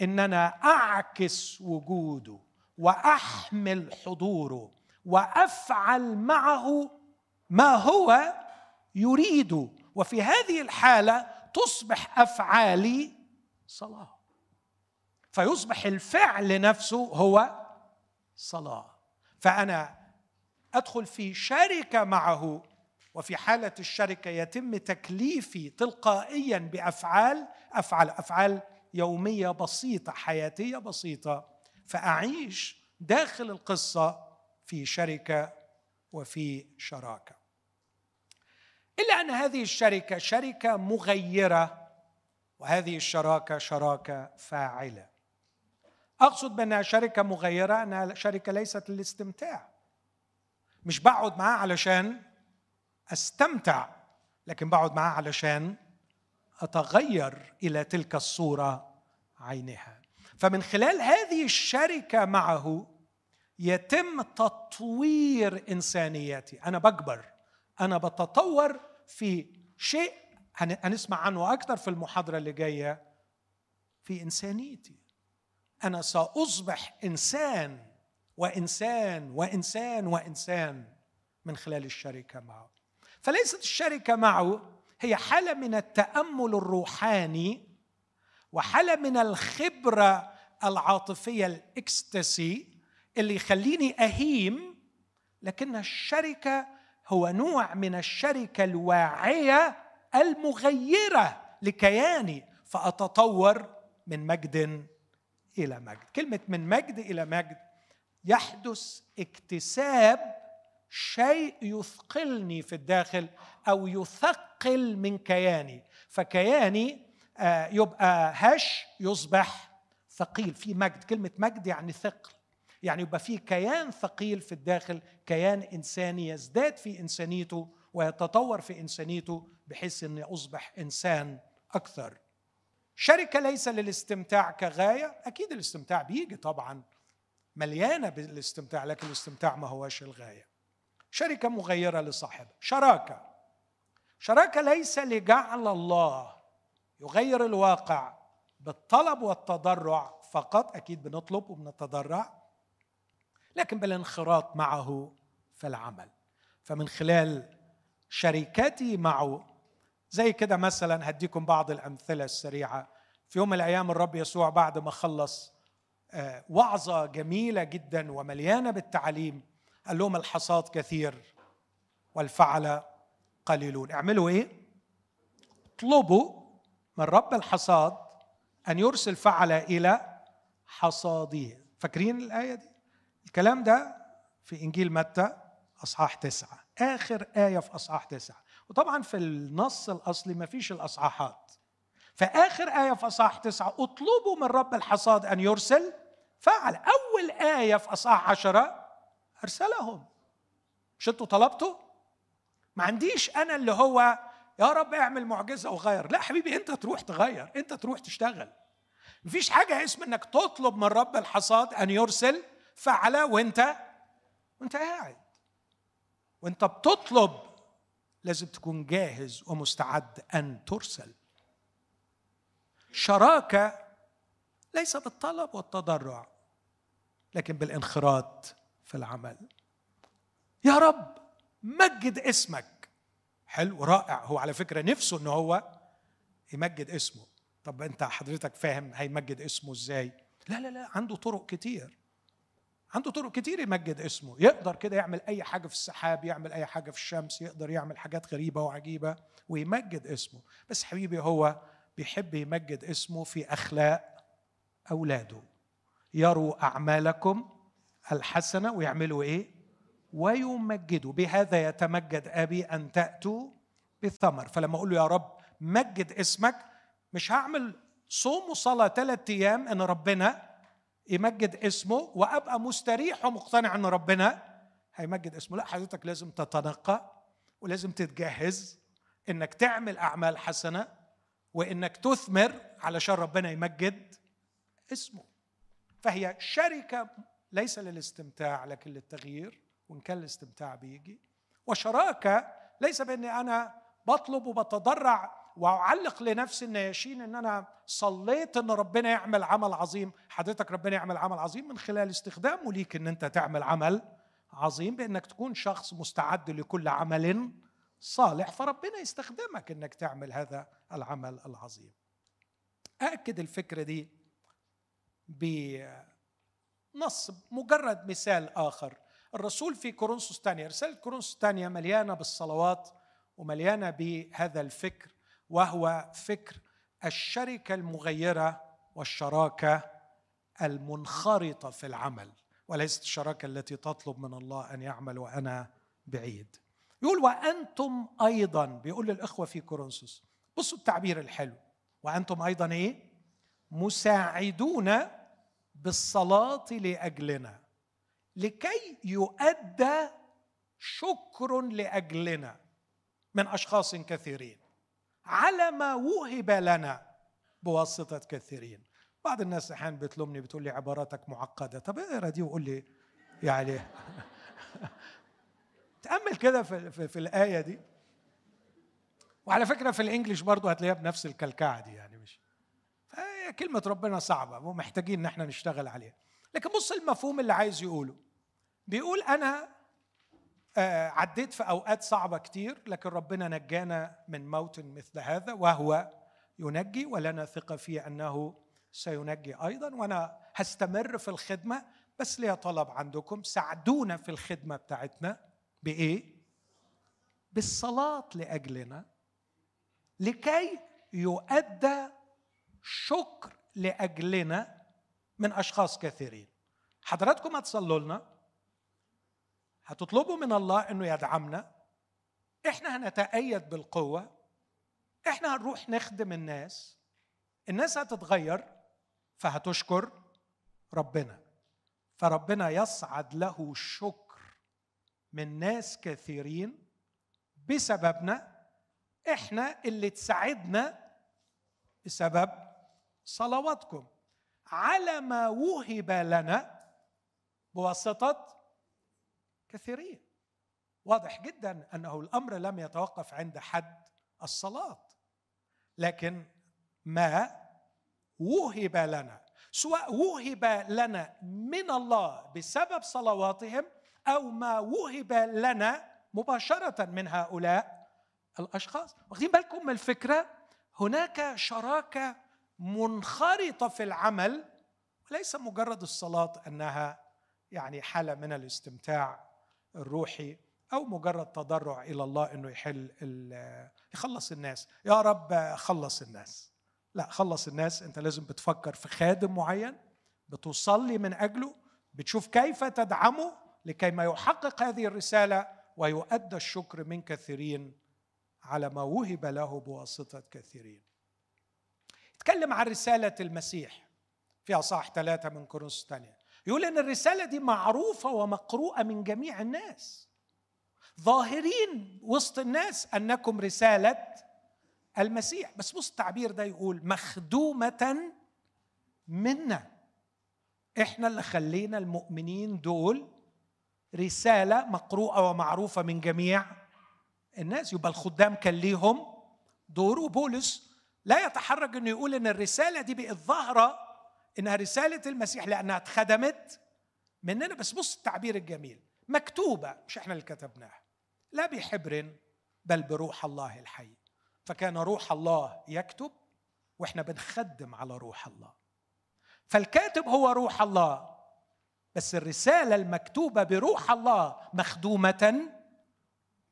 ان أنا أعكس وجوده وأحمل حضوره وأفعل معه ما هو يريد. وفي هذه الحالة تصبح أفعالي صلاة. فيصبح الفعل نفسه هو صلاة. فأنا أدخل في شركة معه وفي حالة الشركة يتم تكليفي تلقائيا بأفعال أفعل أفعال يومية بسيطة حياتية بسيطة فأعيش داخل القصة في شركة وفي شراكة. إلا أن هذه الشركة شركة مغيرة وهذه الشراكة شراكة فاعلة. أقصد بأنها شركة مغيرة أنها شركة ليست للاستمتاع. مش بقعد معاه علشان أستمتع لكن بقعد معاه علشان أتغير إلى تلك الصورة عينها فمن خلال هذه الشركة معه يتم تطوير انسانيتي أنا بكبر أنا بتطور في شيء هنسمع عنه أكثر في المحاضرة اللي جاية في إنسانيتي. أنا سأصبح إنسان وإنسان وإنسان وإنسان من خلال الشركة معه. فليست الشركة معه هي حالة من التأمل الروحاني وحالة من الخبرة العاطفية الاكستسي اللي يخليني أهيم لكن الشركة هو نوع من الشركة الواعية المغيرة لكياني فأتطور من مجد إلى مجد. كلمة من مجد إلى مجد. يحدث اكتساب شيء يثقلني في الداخل أو يثقل من كياني. فكياني آه، يبقى هش يصبح ثقيل. في مجد. كلمة مجد يعني ثقل. يعني يبقى في كيان ثقيل في الداخل كيان إنساني يزداد في إنسانيته ويتطور في إنسانيته بحيث إني أصبح إنسان أكثر. شركة ليس للاستمتاع كغاية أكيد الاستمتاع بيجي طبعا مليانة بالاستمتاع لكن الاستمتاع ما هوش الغاية. شركة مغيرة لصاحبها. شراكة. شراكة ليس لجعل الله يغير الواقع بالطلب والتضرع فقط أكيد بنطلب وبنتضرع لكن بالانخراط معه في العمل. فمن خلال شركتي معه زي كده مثلا هديكم بعض الأمثلة السريعة. في يوم من الأيام الرب يسوع بعد ما خلص آه، وعظة جميلة جدا ومليانة بالتعليم قال لهم الحصاد كثير والفعل قليلون. اعملوا إيه؟ اطلبوا من رب الحصاد أن يرسل فعل إلى حصاده. فاكرين الآية دي؟ الكلام ده في إنجيل متى؟ أصحاح تسعة. آخر آية في أصحاح تسعة. وطبعا في النص الأصلي ما فيش الأصحاحات. فاخر آية في أصحاح تسعة اطلبوا من رب الحصاد أن يرسل فعل أول آية في أصحاح عشرة أرسلهم. مش أنتوا طلبتوا؟ ما عنديش أنا اللي هو يا رب اعمل معجزة وغير. لا حبيبي أنت تروح تغير أنت تروح تشتغل. مفيش حاجة اسم إنك تطلب من رب الحصاد أن يرسل فعل وأنت وأنت قاعد. وأنت بتطلب لازم تكون جاهز ومستعد أن ترسل. شراكة ليس بالطلب والتضرع لكن بالانخراط في العمل. يا رب مجد اسمك. حلو رائع. هو على فكرة نفسه إن هو يمجد اسمه. طب أنت حضرتك فاهم هيمجد اسمه إزاي؟ لا لا لا عنده طرق كتير. عنده طرق كتير يمجد اسمه. يقدر كده يعمل أي حاجة في السحاب يعمل أي حاجة في الشمس يقدر يعمل حاجات غريبة وعجيبة ويمجد اسمه. بس حبيبي هو بيحب يمجد اسمه في أخلاق أولاده. يروا أعمالكم الحسنة ويعملوا إيه؟ ويمجدوا. بهذا يتمجد أبي أن تأتوا بالثمر. فلما أقول له يا رب مجد اسمك مش هعمل صوم وصلاة ثلاث أيام إن ربنا يمجد اسمه وأبقى مستريح ومقتنع إن ربنا هيمجد اسمه. لا حضرتك لازم تتنقى ولازم تتجهز إنك تعمل أعمال حسنة وإنك تثمر علشان ربنا يمجد اسمه. فهي شركة ليس للاستمتاع لكن للتغيير وإن كان الاستمتاع بيجي. وشراكة ليس بإني أنا بطلب وبتضرع واعلق لنفسي النياشين إن أنا صليت إن ربنا يعمل عمل عظيم. حضرتك ربنا يعمل عمل عظيم من خلال استخدامه ليك إن أنت تعمل عمل عظيم بإنك تكون شخص مستعد لكل عمل صالح. فربنا يستخدمك إنك تعمل هذا العمل العظيم. اكد الفكرة دي بنص مجرد مثال آخر. الرسول في كورنثوس الثانية رسالة كورنثوس الثانية مليانة بالصلوات ومليانة بهذا الفكر. وهو فكر الشركة المغيرة والشراكة المنخرطة في العمل وليست الشراكة التي تطلب من الله أن يعمل وأنا بعيد. يقول وأنتم أيضا بيقول للإخوة في كورنثوس بصوا التعبير الحلو. وأنتم أيضا إيه؟ مساعدون بالصلاة لأجلنا. لكي يؤدى شكر لأجلنا من أشخاص كثيرين. على ما وهب لنا بواسطة كثيرين. بعض الناس أحيانا بتلومني بتقول لي عباراتك معقدة. طب اقرأ دي وقول لي يعني تأمل كده في, في, في الآية دي. وعلى فكرة في الإنجليش برضه هتلاقيها بنفس الكلكعة دي يعني مش؟ كلمة ربنا صعبة ومحتاجين إن إحنا نشتغل عليها. لكن بص المفهوم اللي عايز يقوله. بيقول آه، عديت في أوقات صعبة كتير لكن ربنا نجانا من موت مثل هذا وهو ينجي ولنا ثقة فيه أنه سينجي أيضا وأنا هستمر في الخدمة بس ليا طلب عندكم ساعدونا في الخدمة بتاعتنا بإيه؟ بالصلاة لأجلنا لكي يؤدى شكر لأجلنا من أشخاص كثيرين. حضراتكم هتصلوا لنا؟ هتطلبوا من الله إنه يدعمنا. إحنا هنتأيد بالقوة. إحنا هنروح نخدم الناس. الناس هتتغير فهتشكر ربنا. فربنا يصعد له شكر من ناس كثيرين بسببنا. إحنا اللي تساعدنا بسبب صلواتكم. على ما وهب لنا بواسطة كثيرين. واضح جدا أنه الأمر لم يتوقف عند حد الصلاة لكن ما وهب لنا سواء وهب لنا من الله بسبب صلواتهم أو ما وهب لنا مباشرة من هؤلاء الأشخاص. واخدين بالكم من الفكرة؟ هناك شراكة منخرطة في العمل وليس مجرد الصلاة أنها يعني حالة من الاستمتاع الروحي أو مجرد تضرع إلى الله إنه يحل يخلص الناس. يا رب خلص الناس. لا خلص الناس. أنت لازم بتفكر في خادم معين بتصلي من أجله بتشوف كيف تدعمه لكي ما يحقق هذه الرسالة ويؤدى الشكر من كثيرين على ما وهب له بواسطة كثيرين. يتكلم عن رسالة المسيح. في اصح ثلاثة من كورنثوس الثانية. يقول إن الرسالة دي معروفة ومقروءة من جميع الناس. ظاهرين وسط الناس أنكم رسالة المسيح. بس بص التعبير ده يقول مخدومة منا. إحنا اللي خلينا المؤمنين دول رسالة مقروءة ومعروفة من جميع الناس. يبقى الخدام كان ليهم دور وبولس لا يتحرج إنه يقول إن الرسالة دي بقت ظاهرة إنها رسالة المسيح لأنها اتخدمت مننا. بس بص التعبير الجميل. مكتوبة مش إحنا اللي كتبناها. لا بحبر بل بروح الله الحي. فكان روح الله يكتب وإحنا بنخدم على روح الله. فالكاتب هو روح الله بس الرسالة المكتوبة بروح الله مخدومة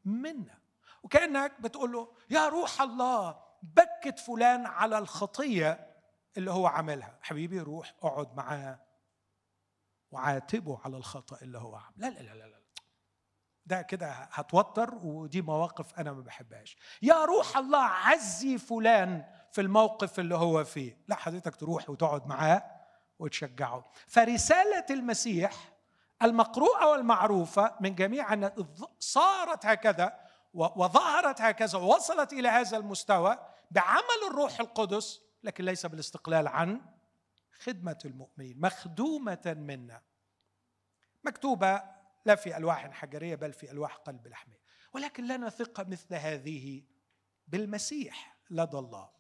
منا. وكأنك بتقول له يا روح الله بكت فلان على الخطية اللي هو عملها. حبيبي روح اقعد معاه وعاتبه على الخطأ اللي هو عمل لا لا لا لا, لا. ده كده هتوتر ودي مواقف أنا ما بحبهاش. يا روح الله عزي فلان في الموقف اللي هو فيه. لا حضرتك تروح وتقعد معاه وتشجعه. فرسالة المسيح المقروءة والمعروفة من جميع أن صارت هكذا وظهرت هكذا ووصلت إلى هذا المستوى بعمل الروح القدس لكن ليس بالاستقلال عن خدمة المؤمنين مخدومة منا. مكتوبة لا في ألواح حجرية بل في ألواح قلب لحمية. ولكن لنا ثقة مثل هذه بالمسيح لدى الله.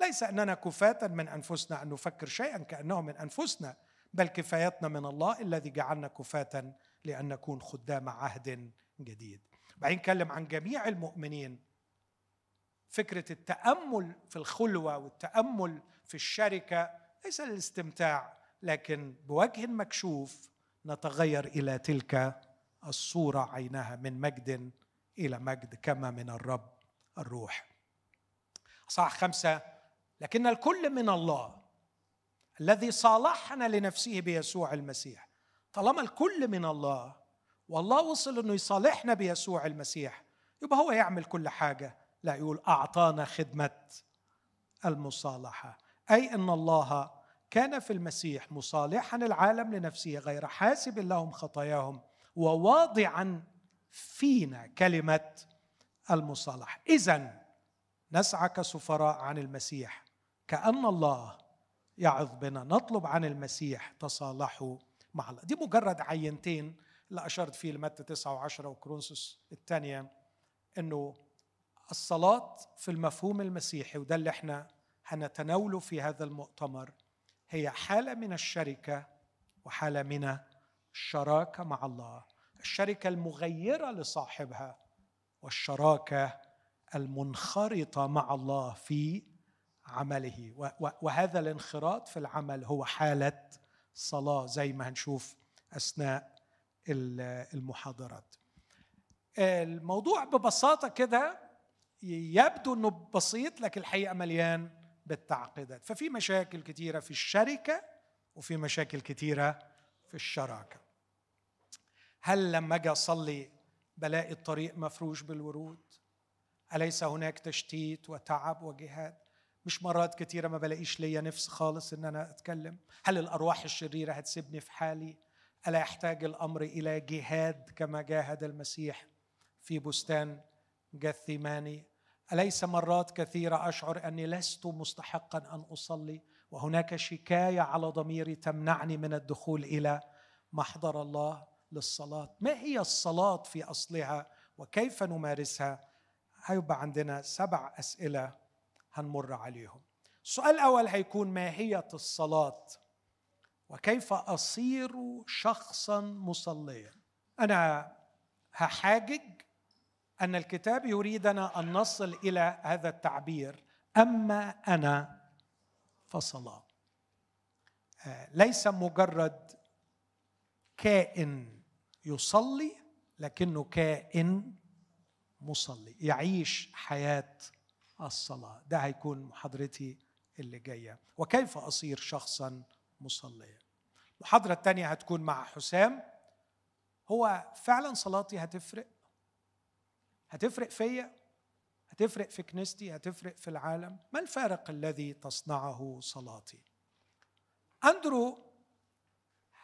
ليس أننا كفاة من أنفسنا أن نفكر شيئا كأنه من أنفسنا بل كفايتنا من الله الذي جعلنا كفاة لأن نكون خدام عهد جديد. بعدين نتكلم عن جميع المؤمنين فكرة التأمل في الخلوة والتأمل في الشركة ليس للاستمتاع لكن بوجه مكشوف نتغير إلى تلك الصورة عينها من مجد إلى مجد كما من الرب الروح. صح خمسة لكن الكل من الله الذي صالحنا لنفسه بيسوع المسيح. طالما الكل من الله والله وصل إنه يصالحنا بيسوع المسيح يبقى هو يعمل كل حاجة. لا يقول أعطانا خدمة المصالحة. أي إن الله كان في المسيح مصالحا العالم لنفسه غير حاسب لهم خطاياهم وواضعا فينا كلمة المصالحة. اذا نسعى كسفراء عن المسيح. كأن الله يعظ بنا. نطلب عن المسيح تصالحوا مع الله. دي مجرد عينتين. اللي أشرت فيه لمتى 9 و10 وكرونسوس الثانية أنه الصلاة في المفهوم المسيحي وده اللي إحنا هنتناوله في هذا المؤتمر هي حالة من الشركة وحالة من الشراكة مع الله. الشركة المغيرة لصاحبها والشراكة المنخرطة مع الله في عمله. وهذا الانخراط في العمل هو حالة صلاة زي ما هنشوف أثناء المحاضرات. الموضوع ببساطة كده يبدو أنه بسيط لكن الحقيقة مليان بالتعقيدات. ففي مشاكل كثيرة في الشركة وفي مشاكل كثيرة في الشراكة. هل لما أجي أصلي بلاقي الطريق مفروش بالورود؟ أليس هناك تشتيت وتعب وجهاد؟ مش مرات كثيرة ما بلاقيش ليا نفس خالص إن أنا أتكلم؟ هل الأرواح الشريرة هتسيبني في حالي؟ ألا يحتاج الأمر إلى جهاد كما جاهد المسيح في بستان جثيماني أليس مرات كثيره أشعر أني لست مستحقا أن أصلي؟ وهناك شكاية على ضميري تمنعني من الدخول إلى محضر الله للصلاة. ما هي الصلاة في أصلها وكيف نمارسها؟ هيبقى عندنا سبع أسئلة هنمر عليهم. السؤال الأول هيكون ماهيه الصلاة؟ وكيف أصير شخصا مصليا؟ أنا هحاجج أن الكتاب يريدنا أن نصل إلى هذا التعبير أما أنا فصلاه آه، ليس مجرد كائن يصلي لكنه كائن مصلي يعيش حياة الصلاة. ده هيكون محاضرتي اللي جاية. وكيف أصير شخصا مصليا؟ المحاضرة الثانية هتكون مع حسام. هو فعلا صلاتي هتفرق؟ هتفرق فيا؟ هتفرق في كنيستي؟ هتفرق في العالم؟ ما الفارق الذي تصنعه صلاتي؟ أندرو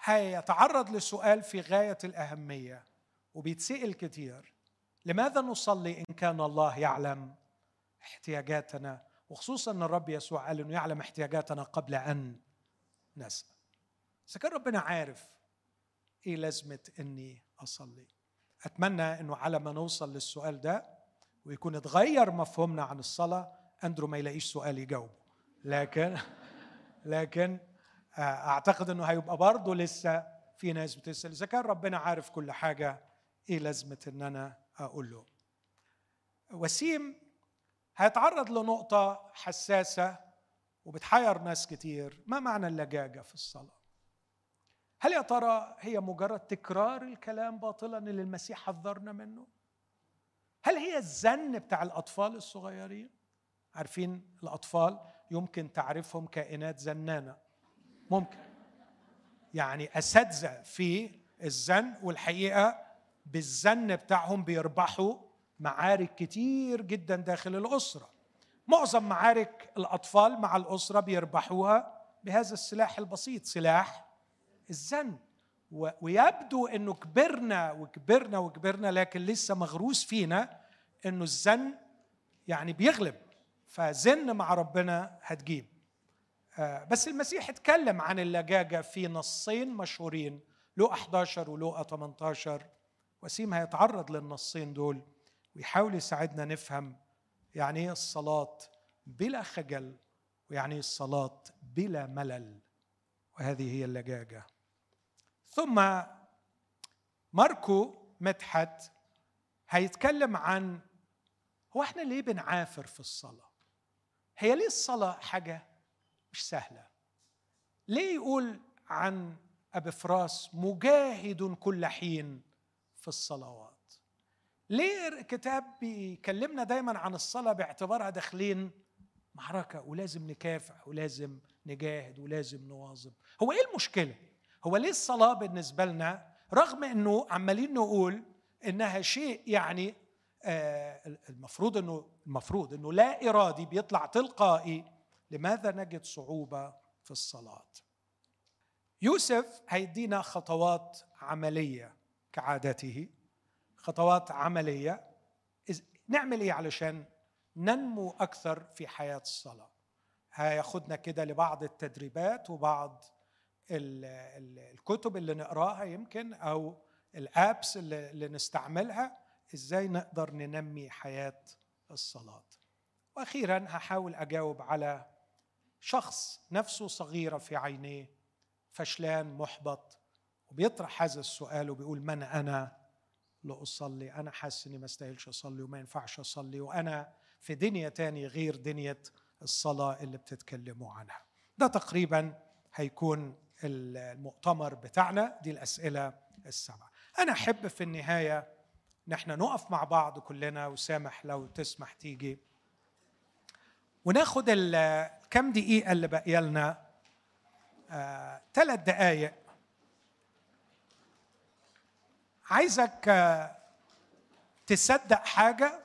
هيتعرض لسؤال في غاية الأهمية وبيتسأل كتير. لماذا نصلي إن كان الله يعلم احتياجاتنا؟ وخصوصا أن الرب يسوع قال أنه يعلم احتياجاتنا قبل أن نسأل. إذا كان ربنا عارف إيه لازمة إني أصلي؟ أتمنى إنه على ما نوصل للسؤال ده ويكون اتغير مفهومنا عن الصلاة أندرو ما يلاقيش سؤال يجاوبه. لكن لكن أعتقد إنه هيبقى برضه لسه في ناس بتسأل إذا كان ربنا عارف كل حاجة إيه لازمة إن أنا أقول له؟ وسيم هيتعرض لنقطة حساسة وبتحير ناس كتير ما معنى اللجاجة في الصلاة؟ هل يا ترى هي مجرد تكرار الكلام باطلا اللي المسيح حذرنا منه؟ هل هي الزن بتاع الأطفال الصغيرين؟ عارفين الأطفال يمكن تعرفهم كائنات زنانة. ممكن. يعني أساتذة في الزن والحقيقة بالزن بتاعهم بيربحوا معارك كتير جدا داخل الأسرة. معظم معارك الأطفال مع الأسرة بيربحوها بهذا السلاح البسيط سلاح الزن. ويبدو انه كبرنا وكبرنا وكبرنا لكن لسه مغروس فينا انه الزن يعني بيغلب. فزن مع ربنا هتجيب. آه، بس المسيح اتكلم عن اللجاجه في نصين مشهورين لو 11 ولو 18 وسيم هيتعرض للنصين دول ويحاول يساعدنا نفهم يعني إيه الصلاة بلا خجل ويعني إيه الصلاة بلا ملل. وهذه هي اللجاجه ثم ماركو مدحت هيتكلم عن هو إحنا ليه بنعافر في الصلاة؟ هي ليه الصلاة حاجة مش سهلة؟ ليه يقول عن ابي فراس مجاهد كل حين في الصلوات؟ ليه الكتاب بيكلمنا دايما عن الصلاة باعتبارها داخلين معركة ولازم نكافح ولازم نجاهد ولازم نواظب؟ هو إيه المشكلة؟ هو ليه الصلاة بالنسبة لنا؟ رغم إنه عمالين نقول إنها شيء يعني آه المفروض إنه المفروض إنه لا إرادي بيطلع تلقائي. لماذا نجد صعوبة في الصلاة؟ يوسف هيدينا خطوات عملية كعادته. خطوات عملية. نعمل إيه علشان ننمو أكثر في حياة الصلاة؟ هياخدنا كده لبعض التدريبات وبعض الكتب اللي نقراها يمكن أو الابس اللي نستعملها إزاي نقدر ننمي حياة الصلاة. وأخيرا هحاول أجاوب على شخص نفسه صغيرة في عينيه فشلان محبط وبيطرح هذا السؤال وبيقول من أنا؟ لاصلي أنا حاسس إني ما استاهلش أصلي وما ينفعش أصلي وأنا في دنيا تاني غير دنيا الصلاة اللي بتتكلموا عنها. ده تقريبا هيكون المؤتمر بتاعنا دي الأسئلة السبعة. أنا أحب في النهاية نحن نقف مع بعض كلنا وسامح لو تسمح تيجي. وناخد الكم دقيقة اللي باقية لنا؟ ثلاث آه، دقائق عايزك آه، تصدق حاجة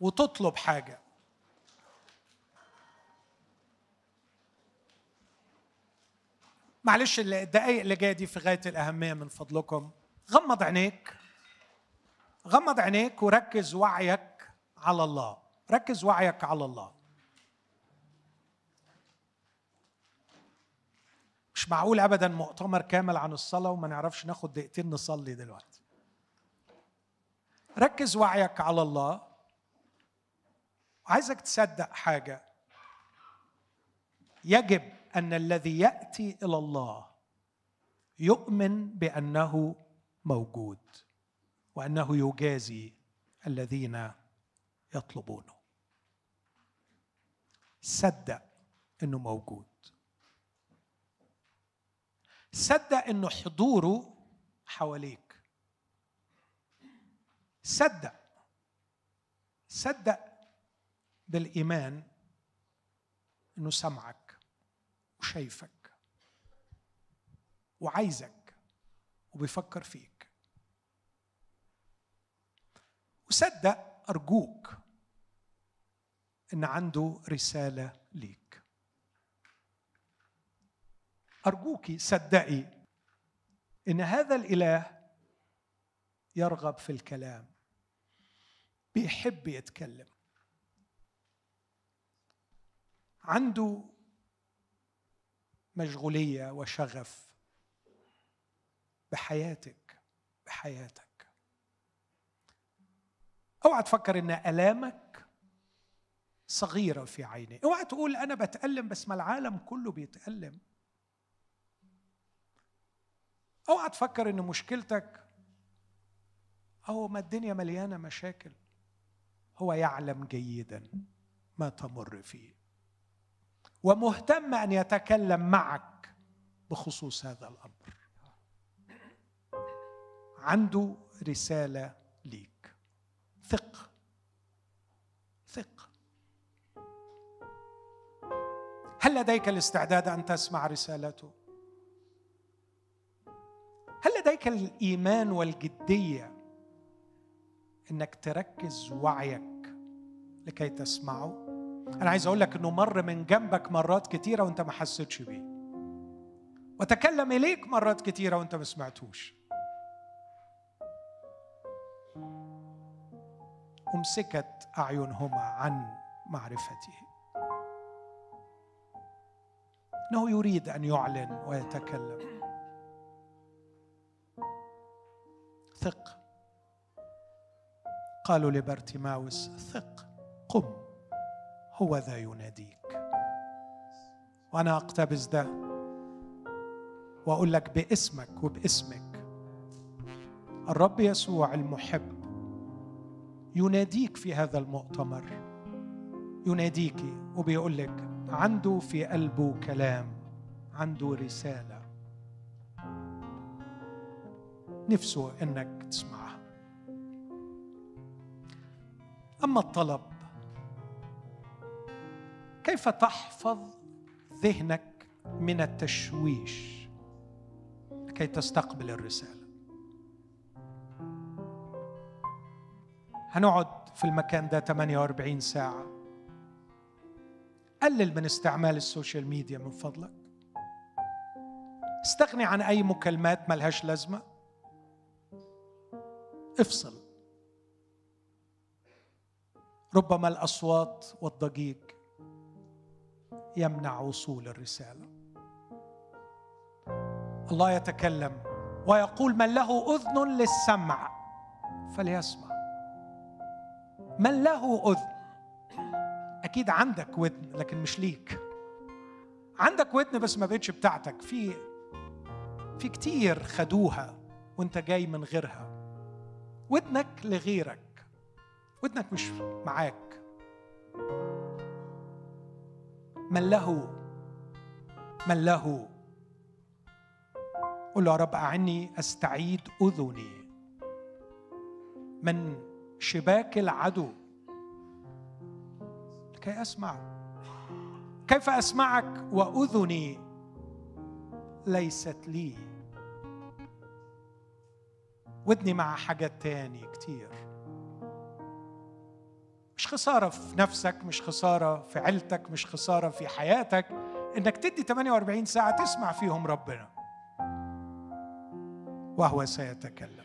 وتطلب حاجة. معلش الدقائق اللي جاية دي في غاية الأهمية من فضلكم. غمض عينيك. غمض عينيك وركز وعيك على الله. ركز وعيك على الله. مش معقول ابدا مؤتمر كامل عن الصلاة وما نعرفش ناخد دقيقتين نصلي دلوقتي. ركز وعيك على الله. عايزك تصدق حاجة. يجب أن الذي يأتي إلى الله يؤمن بأنه موجود وأنه يجازي الذين يطلبونه. صدق إنه موجود. صدق إنه حضوره حواليك. صدق صدق بالإيمان إنه سمعك. وشايفك وعايزك وبيفكر فيك. وصدق أرجوك إن عنده رسالة ليك. ارجوكي صدقي إن هذا الإله يرغب في الكلام بيحب يتكلم. عنده مشغولية وشغف بحياتك بحياتك. اوعى تفكر إن آلامك صغيرة في عيني. اوعى تقول أنا بتألم بس ما العالم كله بيتألم. اوعى تفكر إن مشكلتك أو ما الدنيا مليانة مشاكل. هو يعلم جيدا ما تمر فيه. ومهتم أن يتكلم معك بخصوص هذا الأمر. عنده رسالة ليك. ثق. ثق. هل لديك الاستعداد أن تسمع رسالته؟ هل لديك الإيمان والجدية إنك تركز وعيك لكي تسمعه؟ أنا عايز أقول لك إنه مر من جنبك مرات كتيرة وأنت ما حسيتش بيه. وتكلم إليك مرات كتيرة وأنت ما سمعتوش. امسكت أعينهما عن معرفته. إنه يريد أن يعلن ويتكلم. ثق. قالوا لبرتماوس ثق. قم. هو ذا يناديك. وأنا أقتبس ده وأقول لك باسمك وباسمك. الرب يسوع المحب يناديك في هذا المؤتمر. يناديك وبيقول لك عنده في قلبه كلام عنده رسالة. نفسه إنك تسمعها. أما الطلب كيف تحفظ ذهنك من التشويش لكي تستقبل الرسالة؟ هنقعد في المكان ده 48 ساعة. قلل من استعمال ال social media من فضلك. استغني عن أي مكالمات ملهاش لازمة. افصل. ربما الأصوات والضجيج يمنع وصول الرسالة. الله يتكلم ويقول من له أذن للسمع فليسمع. من له أذن؟ أكيد عندك ودن لكن مش ليك. عندك ودن بس ما بقتش بتاعتك. في في كتير خدوها وانت جاي من غيرها. ودنك لغيرك. ودنك مش معاك. من له؟ من له. قل يا رب أعني أستعيد أذني. من شباك العدو. لكي أسمع. كيف أسمعك وأذني؟ ليست لي. ودني مع حاجات تاني كتير. مش خسارة في نفسك مش خسارة في عيلتك مش خسارة في حياتك إنك تدي 48 ساعة تسمع فيهم ربنا وهو سيتكلم.